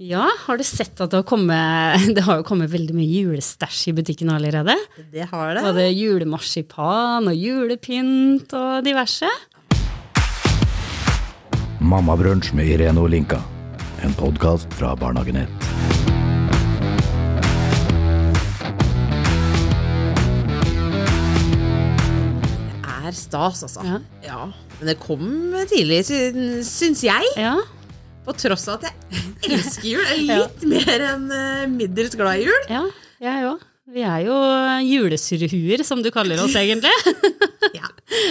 Ja, har du sett at det har kommet, det har jo kommet veldig mye julestæsj i butikken allerede? Det har det. Både julemarsipan og julepynt og diverse. Mammabrunsj med Irene Olinka. En podkast fra Barnehagenett. Det er stas, altså. Ja. Ja. Men det kom tidlig, sy- syns jeg. Ja, På tross av at jeg elsker jul. Jeg er litt mer enn eh, middels glad i jul. ja jeg òg. Vi er jo julesurrehuer, som du kaller oss egentlig. Ja.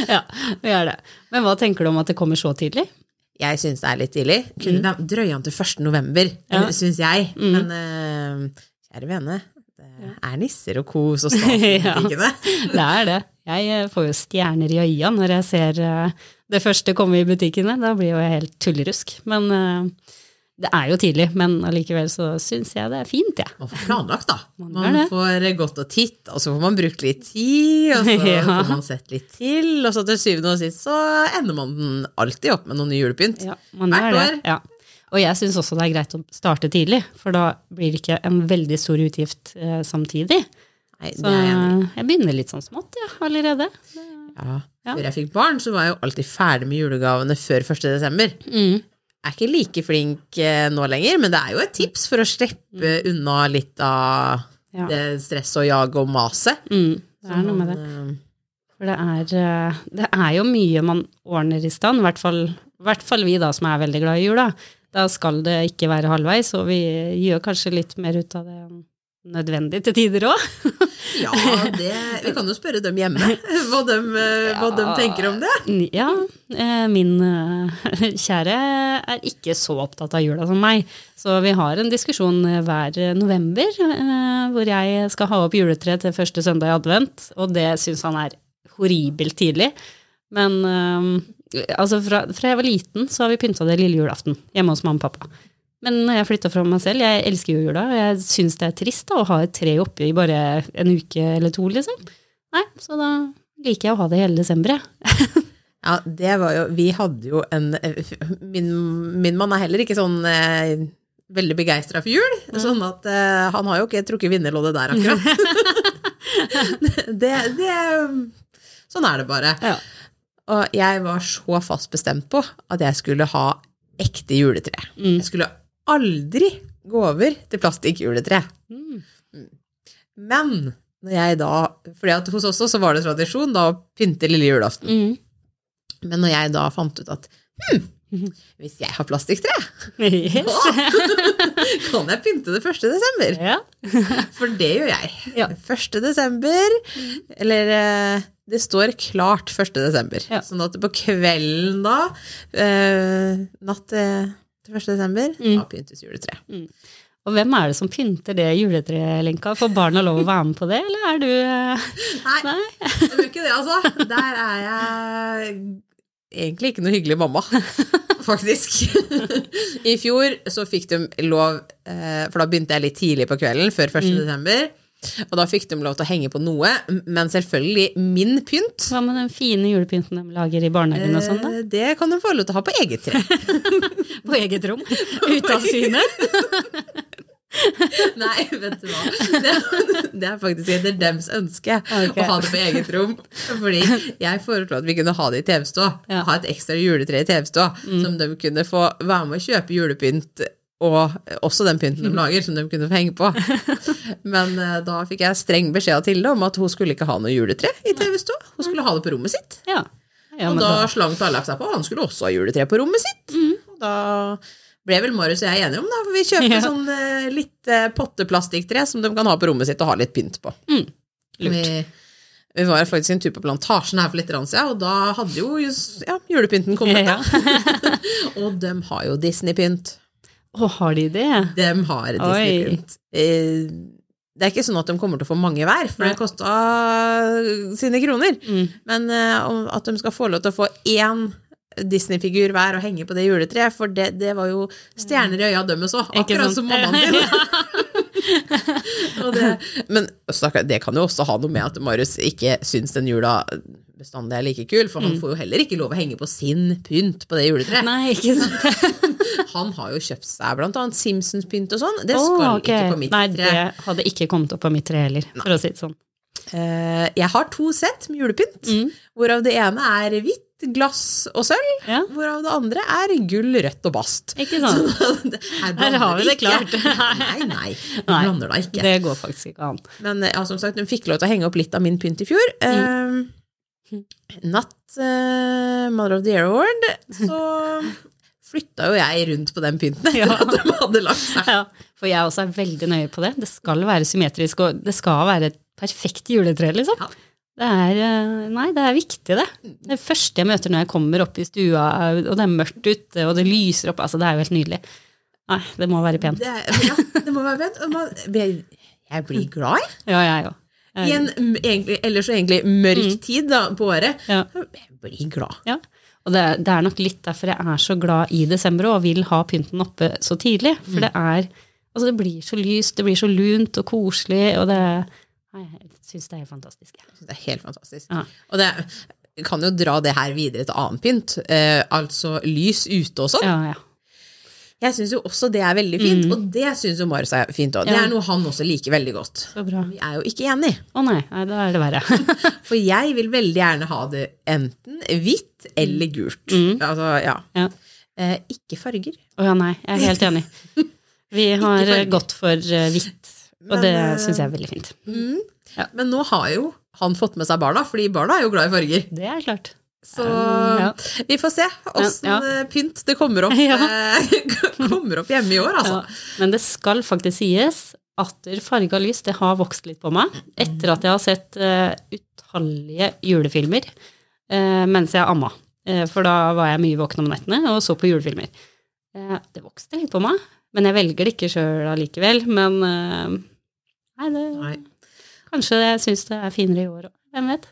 ja, vi er det. Men hva tenker du om at det kommer så tidlig? Jeg syns det er litt tidlig. Kunne mm. drøye an til 1. november, Ja. syns jeg. Men uh, kjære vene, det er nisser og kos og i Ja. Det er det. Jeg eh, får jo stjerner i øya når jeg ser eh, det første komme i butikkene. Da blir jo jeg helt tullerusk. Men uh, det er jo tidlig. Men allikevel så syns jeg det er fint, jeg. Man får planlagt, da. Man Man, får gått og titt, og så får man brukt litt tid, og så Ja. får man sett litt til, og så til syvende og sist så ender man alltid opp med noe ny julepynt. Ja, Hvert år. Ja. Og jeg syns også det er greit å starte tidlig, for da blir det ikke en veldig stor utgift eh, samtidig. Nei, Så jeg begynner litt sånn smått, ja, allerede. Ja. Ja. Før jeg fikk barn, så var jeg jo alltid ferdig med julegavene før 1. desember. Mm. Jeg er ikke like flink eh, nå lenger, men det er jo et tips for å slippe unna litt av Mm. Ja. det stresset og jaget og maset. Mm. Det er noe med det. For det er, eh, det er jo mye man ordner i stand, i hvert fall, i hvert fall vi da som er veldig glad i jula. Da skal det ikke være halvveis, og vi gjør kanskje litt mer ut av det enn nødvendig til tider òg. eh, Ja, det, vi kan jo spørre dem hjemme hva de, eh, hva de Ja. tenker om det. Ja, eh, min eh, kjære er ikke så opptatt av jula som meg, så vi har en diskusjon hver november hvor jeg skal ha opp juletreet til første søndag i advent, og det syns han er horribelt tidlig. Men altså fra, fra jeg var liten, så har vi pynta det lille julaften hjemme hos mamma og pappa. Men når jeg flytta fra meg selv, jeg elsker jo jula, og jeg syns det er trist da, å ha et tre oppe i bare en uke eller to, liksom. Nei, så da liker jeg å ha det hele desember, jeg. Ja, det var jo Vi hadde jo en Min, min mann er heller ikke sånn eh, veldig begeistra for jul. Sånn at eh, han har jo ikke trukket vinnerloddet der, akkurat. det, det Sånn er det bare. Ja. Og jeg var så fast bestemt på at jeg skulle ha ekte juletre. Mm. Jeg skulle aldri gå over til plastikkjuletre. Mm. Men når jeg da fordi at hos oss også var det tradisjon da å pynte lille julaften. Mm. Men når jeg da fant ut at hm, hvis jeg har plastikktre, Yes. kan jeg pynte det 1. desember. Ja. For det gjør jeg. Ja. 1. desember, eller eh, det står klart 1. desember. Ja. Sånn at på kvelden da, eh, natt til til 1. desember, Mm. da pyntes juletre. Og hvem er det som pynter det juletreet, Linka? Får barna lov å være med på det, eller er du eh, Nei, Nei? jeg gjør ikke det, altså. Der er jeg egentlig ikke noe hyggelig mamma, faktisk. I fjor så fikk de lov, eh, for da begynte jeg litt tidlig på kvelden, før 1. desember, og da fikk de lov til å henge på noe, men selvfølgelig min pynt. Hva med den fine julepynten de lager i barnehagen og sånn, da? eh, Det kan de få lov til å ha på eget tre. På eget rom? Ute av syne? Nei, vet du hva. Det, det er faktisk etter dems ønske okay. å ha det på eget rom. Fordi jeg foreslo at vi kunne ha det i TV-stua. Ja. Mm. Ha et ekstra juletre i TV-stua, som de kunne få være med å kjøpe julepynt. Og også den pynten Mm. de lager, som de kunne få henge på. Men eh, da fikk jeg streng beskjed av Tilde om at hun skulle ikke ha noe juletre i TV-stua. Hun skulle ha det på rommet sitt. Ja. ja og da da, slang Tallak seg på. Han skulle også ha juletre på rommet sitt. Og da ble vel Marius og jeg enige om, da. For vi kjøper Ja. sånn uh, litt uh, potteplastikktre som de kan ha på rommet sitt og ha litt pynt på. Mm. Lurt. Vi, vi var faktisk en tur på Plantasjen her for litt siden, og da hadde jo just- ja, julepynten kommet. Ja. Og de har jo Disney-pynt. Å, har de det? De har Disney-pynt. Eh, Det er ikke sånn at de kommer til å få mange hver, for det kosta sine kroner. Mm. Men at de skal få lov til å få én Disney-figur hver og henge på det juletreet, for det, det var jo stjerner i øya dømmes òg, akkurat som mammaen din. Og det, men det kan jo også ha noe med at Marius ikke syns den jula bestandig er like kul, for han får jo heller ikke lov å henge på sin pynt på det juletreet. Nei, ikke sant? Han har jo kjøpt seg blant annet Simpsons-pynt og sånn. Det skal skal okay. ikke på mitt Nei, tre. det hadde ikke kommet opp på mitt tre heller, for å si det sånn. Eh, jeg har to sett med julepynt, Mm. hvorav det ene er hvitt, glass og sølv, Ja, hvorav det andre er gull, rødt og bast. ikke sant? Her Her har vi det klart. nei, nei, du Nei. blander da ikke. Det går faktisk ikke an. Men eh, ja, som sagt, hun fikk lov til å henge opp litt av min pynt i fjor. Mm. Eh, natt uh, Mother of the Year Award, så flytta jo jeg rundt på den pynten etter Ja. at de hadde lagt seg. Ja, for jeg også er veldig nøye på det. Det skal være symmetrisk, og det skal være et perfekt juletre, liksom. Ja. Det er, eh, nei, det er viktig, det. Det første jeg møter når jeg kommer opp i stua, og det er mørkt ute, og det lyser opp, altså det er jo helt nydelig. Nei, det må være pent. Det, er- ja, det må være pent. og man- Jeg blir glad, jeg. Ja, jeg òg. I en egentlig, ellers så egentlig mørk Mm. tid da, på året. Ja. Jeg blir glad. Ja. Og det, det er nok litt derfor jeg er så glad i desember og vil ha pynten oppe så tidlig. For det er Altså, det blir så lyst, det blir så lunt og koselig, og det Nei, jeg syns det er helt fantastisk. Jeg synes Det er helt fantastisk. Ja. Og det kan jo dra det her videre til annen pynt. Eh, altså lys ute og sånn. Ja, ja. Jeg syns jo også det er veldig fint, og det syns jo Marius er fint òg. Det Mm. Er noe han også liker veldig godt. Så bra. Vi er jo ikke enige. Å nei, nei, da er det verre. For jeg vil veldig gjerne ha det enten hvitt eller gult. Altså, ja. Ja. Eh, ikke farger. Å ja, nei, jeg er helt enig. Vi har eh, gått for eh, hvitt, og det eh, syns jeg er veldig fint. Ja. Men nå har jo han fått med seg barna, fordi barna er jo glad i farger. Det er klart. Så Um, ja. vi får se åssen Ja. eh, pynt det kommer opp, eh, kommer opp hjemme i år, altså. Men det skal faktisk sies at farga lys det har vokst litt på meg etter at jeg har sett uh, utallige julefilmer uh, mens jeg amma. Uh, for da var jeg mye våken om nettene og så på julefilmer. Det vokste litt på meg, men jeg velger det ikke sjøl allikevel. Men nei, det, Nei. kanskje jeg syns det er finere i år òg. Hvem vet?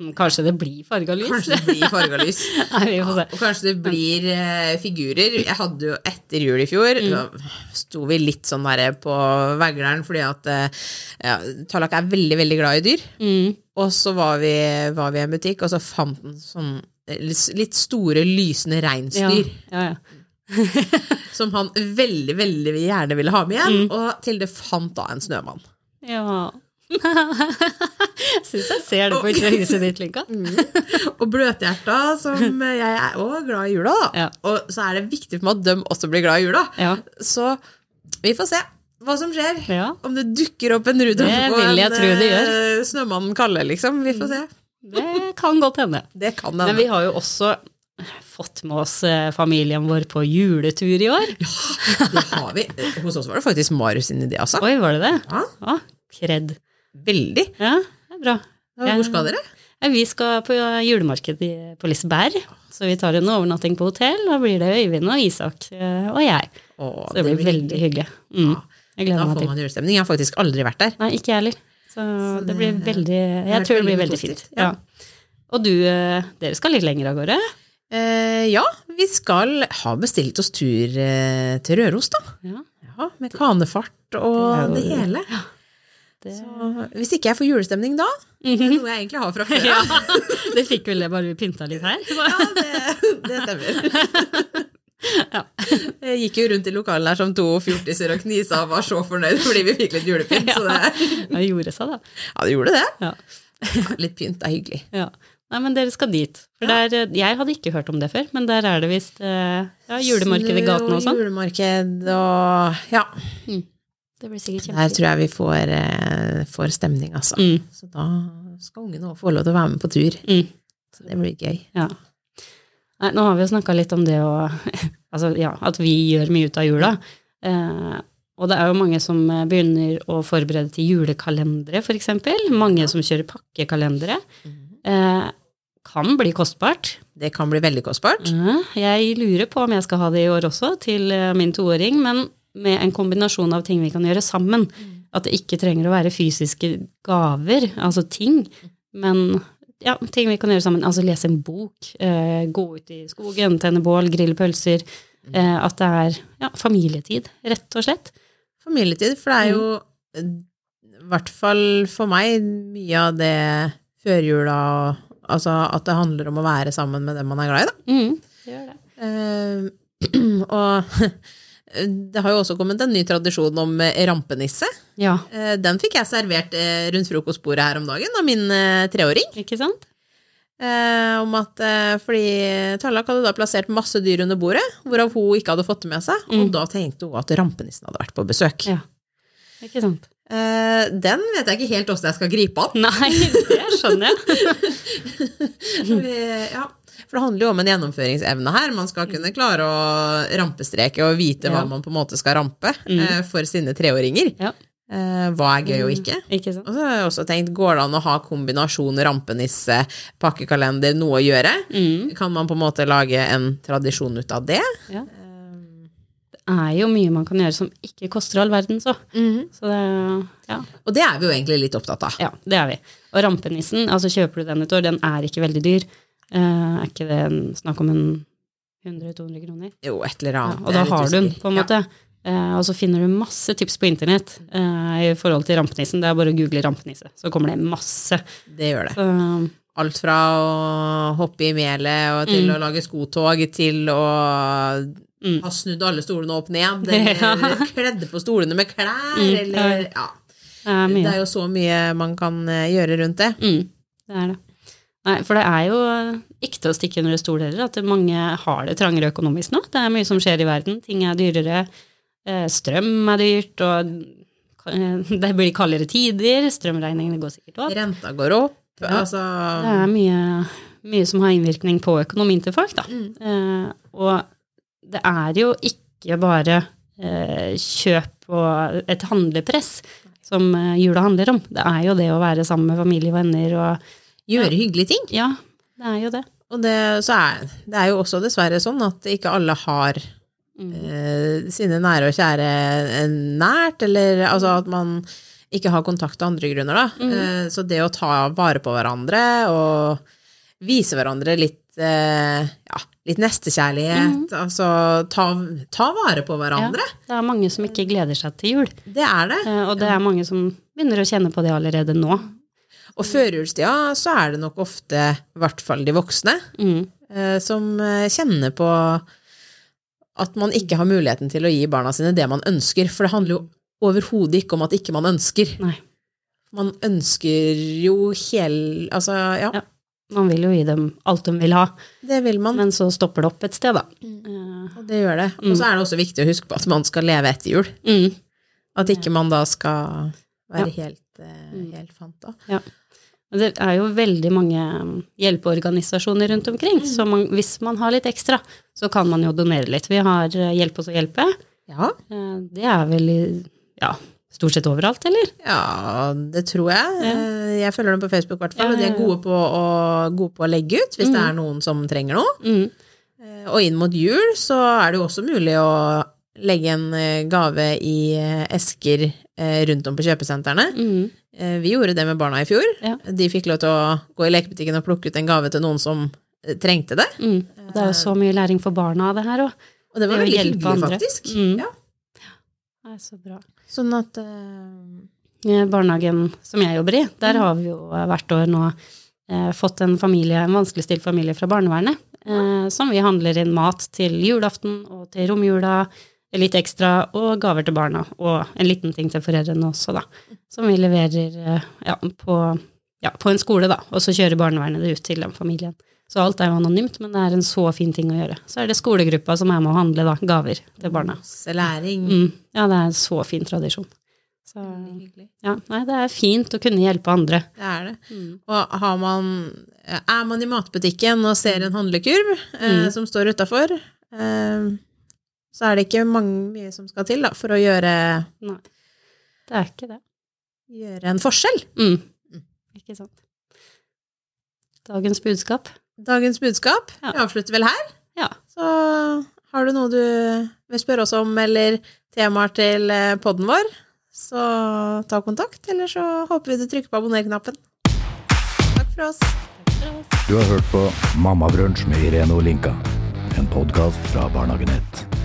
Mm, Kanskje det blir farga lys? Kanskje det blir farga lys. Nei, vi får se. Og kanskje det blir eh, figurer. Jeg hadde jo etter jul i fjor, Mm. da sto vi litt sånn der på vegleren fordi at eh, ja, Tallak er veldig, veldig glad i dyr. Mm. Og så var vi, var vi i en butikk, og så fant han sånn eh, litt store, lysende Ja, ja, ja. Som han veldig, veldig gjerne ville ha med igjen. Mm. Og Tilde fant da en snømann. Ja. Syns jeg ser det på huset ditt, Linka. Og bløthjerta, som jeg er òg glad i jula, da. Ja. Og så er det viktig for meg at de også blir glad i jula. Ja. Så vi får se hva som skjer. ja. Om det dukker opp en Rudolf og en eh, Snømannen Kalle, liksom. Vi får se. Det kan godt hende. Det kan Men vi har jo også fått med oss eh, familien vår på juletur i år. Ja, Det har vi. Hos oss var det faktisk Marius sin idé, altså. Oi, var det det? Ja, kred. veldig. Ja, det er bra. Hvor skal dere? Vi skal på julemarked på Liseberg, så vi tar en overnatting på hotell. Da blir det Øyvind og Isak eh, og jeg. Å, Så det blir veldig hyggelig. Mm. Jeg Da gleder meg får man julestemning. Jeg har faktisk aldri vært der. Nei, ikke jeg heller. Så det blir veldig Jeg tror det blir veldig fint. ja. Ja. Og du, eh, dere skal litt lenger av gårde? Eh, ja, vi skal ha bestilt oss tur eh, til Røros, da. Ja. Ja, Med kanefart og Det det, hele. Ja. Det, Så, hvis ikke jeg får julestemning da, det er noe jeg egentlig har fra før ja, det fikk vel det bare vi pynta litt her. Ja, det, det stemmer. Ja. Jeg gikk jo rundt i lokalet her som to fjortiser og knisa og var så fornøyd fordi vi fikk litt julepynt. Så det, Det gjorde seg, da. ja, det gjorde det. Ja. Ja, litt pynt er hyggelig. Ja. Nei, men dere skal dit. For der, jeg hadde ikke hørt om det før, men der er det visst eh, ja, julemarked i gaten og sånn. Julemarked og Ja. Det blir sikkert Der tror jeg vi får, eh, får stemning, altså. Mm, Så da skal ungene òg få lov til å være med på tur. mm, Så det blir gøy. ja. Nei, nå har vi jo snakka litt om det å Altså, ja, at vi gjør mye ut av jula. Eh, og det er jo mange som eh, begynner å forberede til julekalendere, for eksempel. Mange som kjører pakkekalendere. Eh, kan bli kostbart. Det kan bli veldig kostbart. Jeg lurer på om jeg skal ha det i år også, til eh, min toåring, men med en kombinasjon av ting vi kan gjøre sammen. At det ikke trenger å være fysiske gaver, altså ting, men ja, ting vi kan gjøre sammen. Altså lese en bok, eh, gå ut i skogen, tenne bål, grille pølser. Eh, at det er ja, familietid, rett og slett. Familietid, for det er jo i hvert fall for meg mye av det førjula og Altså at det handler om å være sammen med dem man er glad i, da. Mm, det gjør det. Uh, Og det har jo også kommet en ny tradisjon om eh, rampenisse. Ja, Eh, Den fikk jeg servert rundt frokostbordet her om dagen av min treåring. ikke sant? Eh, om at fordi Tallak hadde da plassert masse dyr under bordet, hvorav hun ikke hadde fått det med seg. Og da tenkte hun at rampenissen hadde vært på besøk. Ja. Ikke sant? Eh, den vet jeg ikke helt åssen jeg skal gripe an. Nei, det skjønner jeg. Vi- Ja, for det handler jo om en gjennomføringsevne her. Man skal kunne klare å rampestreke og vite hva Ja. man på en måte skal rampe eh, for sine treåringer. Ja. Eh, hva er gøy og ikke. Ikke sant? Og så har jeg også tenkt, går det an å ha kombinasjon rampenisse, pakkekalender, noe å gjøre? Mm. Kan man på en måte lage en tradisjon ut av det? Ja. Er jo mye man kan gjøre som ikke koster all verden, så. Så det, ja. Og det er vi jo egentlig litt opptatt av. ja, det er vi. Og rampenissen, altså kjøper du den et år, den er ikke veldig dyr. Uh, er ikke det en, snakk om en 100-200 kroner? Jo, et eller Ja, annet. og da har du den, på en måte. Eh, og så finner du masse tips på internett uh, i forhold til rampenissen. Det er bare å google rampenisse, så kommer det masse. Det gjør det. Så, Alt fra å hoppe i melet og til Mm. å lage skotog, til å Mm. ha snudd alle stolene opp ned, eller kledde på stolene med klær, Mm, eller ja. det er jo så mye man kan eh, gjøre rundt det. Mm, det er det. Nei, for det er jo ikke til å stikke under stol heller, at mange har det trangere økonomisk nå. Det er mye som skjer i verden. Ting er dyrere. eh, Strøm er dyrt, og eh, det blir kaldere tider. Strømregningene går sikkert opp. Renta går opp, Ja. altså Det er mye, mye som har innvirkning på økonomien til folk, da. Mm. Og det er jo ikke bare eh, kjøp og et handlepress som eh, jula handler om. Det er jo det å være sammen med familie og venner og gjøre hyggelige ting. Ja, det er jo det. Og det, så er, det er jo også dessverre sånn at ikke alle har Mm. eh, sine nære og kjære eh, nært, eller altså at man ikke har kontakt av andre grunner, da. Mm. Eh, så det å ta vare på hverandre og vise hverandre litt ja, litt nestekjærlighet, altså ta, ta vare på hverandre. Mm. Ja, det er mange som ikke gleder seg til jul, Det er det. eh, og det er mange som begynner å kjenne på det allerede nå. Og førjulstida så er det nok ofte, i hvert fall de voksne, Mm. eh, som eh, kjenner på at man ikke har muligheten til å gi barna sine det man ønsker. For det handler jo overhodet ikke om at ikke man ønsker. Nei. Man ønsker jo hel... Altså, ja, Ja. Man vil jo gi dem alt de vil ha, det vil man. men så stopper det opp et sted, da. Mm. Eh, Og det gjør det. Og så er det også viktig å huske på at man skal leve etter jul. Mm. At ikke man da skal være helt, eh, Mm. helt fanta. Og Det er jo veldig mange um, hjelpeorganisasjoner rundt omkring, så man, hvis man har litt ekstra, så kan man jo donere litt. Vi har eh, Hjelp oss å hjelpe. Ja. Det er vel i ja, stort sett overalt, eller? ja, det tror jeg. Ja. Jeg følger dem på Facebook, i hvert fall. Ja, Og de er gode på å, gode på å legge ut hvis det er noen som trenger noe. Mm. Eh, Og inn mot jul så er det jo også mulig å legge en eh, gave i eh, esker rundt om på kjøpesentrene. Mm. Vi gjorde det med barna i fjor. Ja. De fikk lov til å gå i lekebutikken og plukke ut en gave til noen som trengte det. Mm. Det er jo så mye læring for barna av det her òg. Og det var Det veldig hyggelig, faktisk. Mm. Ja. Er så bra. Sånn at eh, barnehagen som jeg jobber i, der har vi jo hvert år nå eh, fått en familie, en vanskeligstilt familie fra barnevernet, eh, som vi handler inn mat til julaften og til romjula, litt ekstra, og gaver til barna, og en liten ting til foreldrene også, da, som vi leverer eh, ja, på, ja, på en skole, da, og så kjører barnevernet det ut til den familien. Så alt er jo anonymt, men det er en så fin ting å gjøre. Så er det skolegruppa som er med å handle da, gaver til barna. læring. Mm. Ja, det er en så fin tradisjon. Så, ja, nei, det er fint å kunne hjelpe andre. Det er det. Mm. Og har man, er man i matbutikken og ser en handlekurv eh, Mm. som står utafor, eh, så er det ikke mange, mye som skal til da, for å gjøre, Nei, det er ikke det. gjøre en forskjell. Mm. Ikke sant. Dagens budskap. Dagens budskap. Ja. Vi avslutter vel her. Ja. Så har du noe du vil spørre oss om, eller temaer til eh, podden vår, så ta kontakt, eller så håper vi du trykker på abonner-knappen. Takk for oss. Du har hørt på Mammabrunsj med Irene Olinka. En podkast fra Barnehagen 1.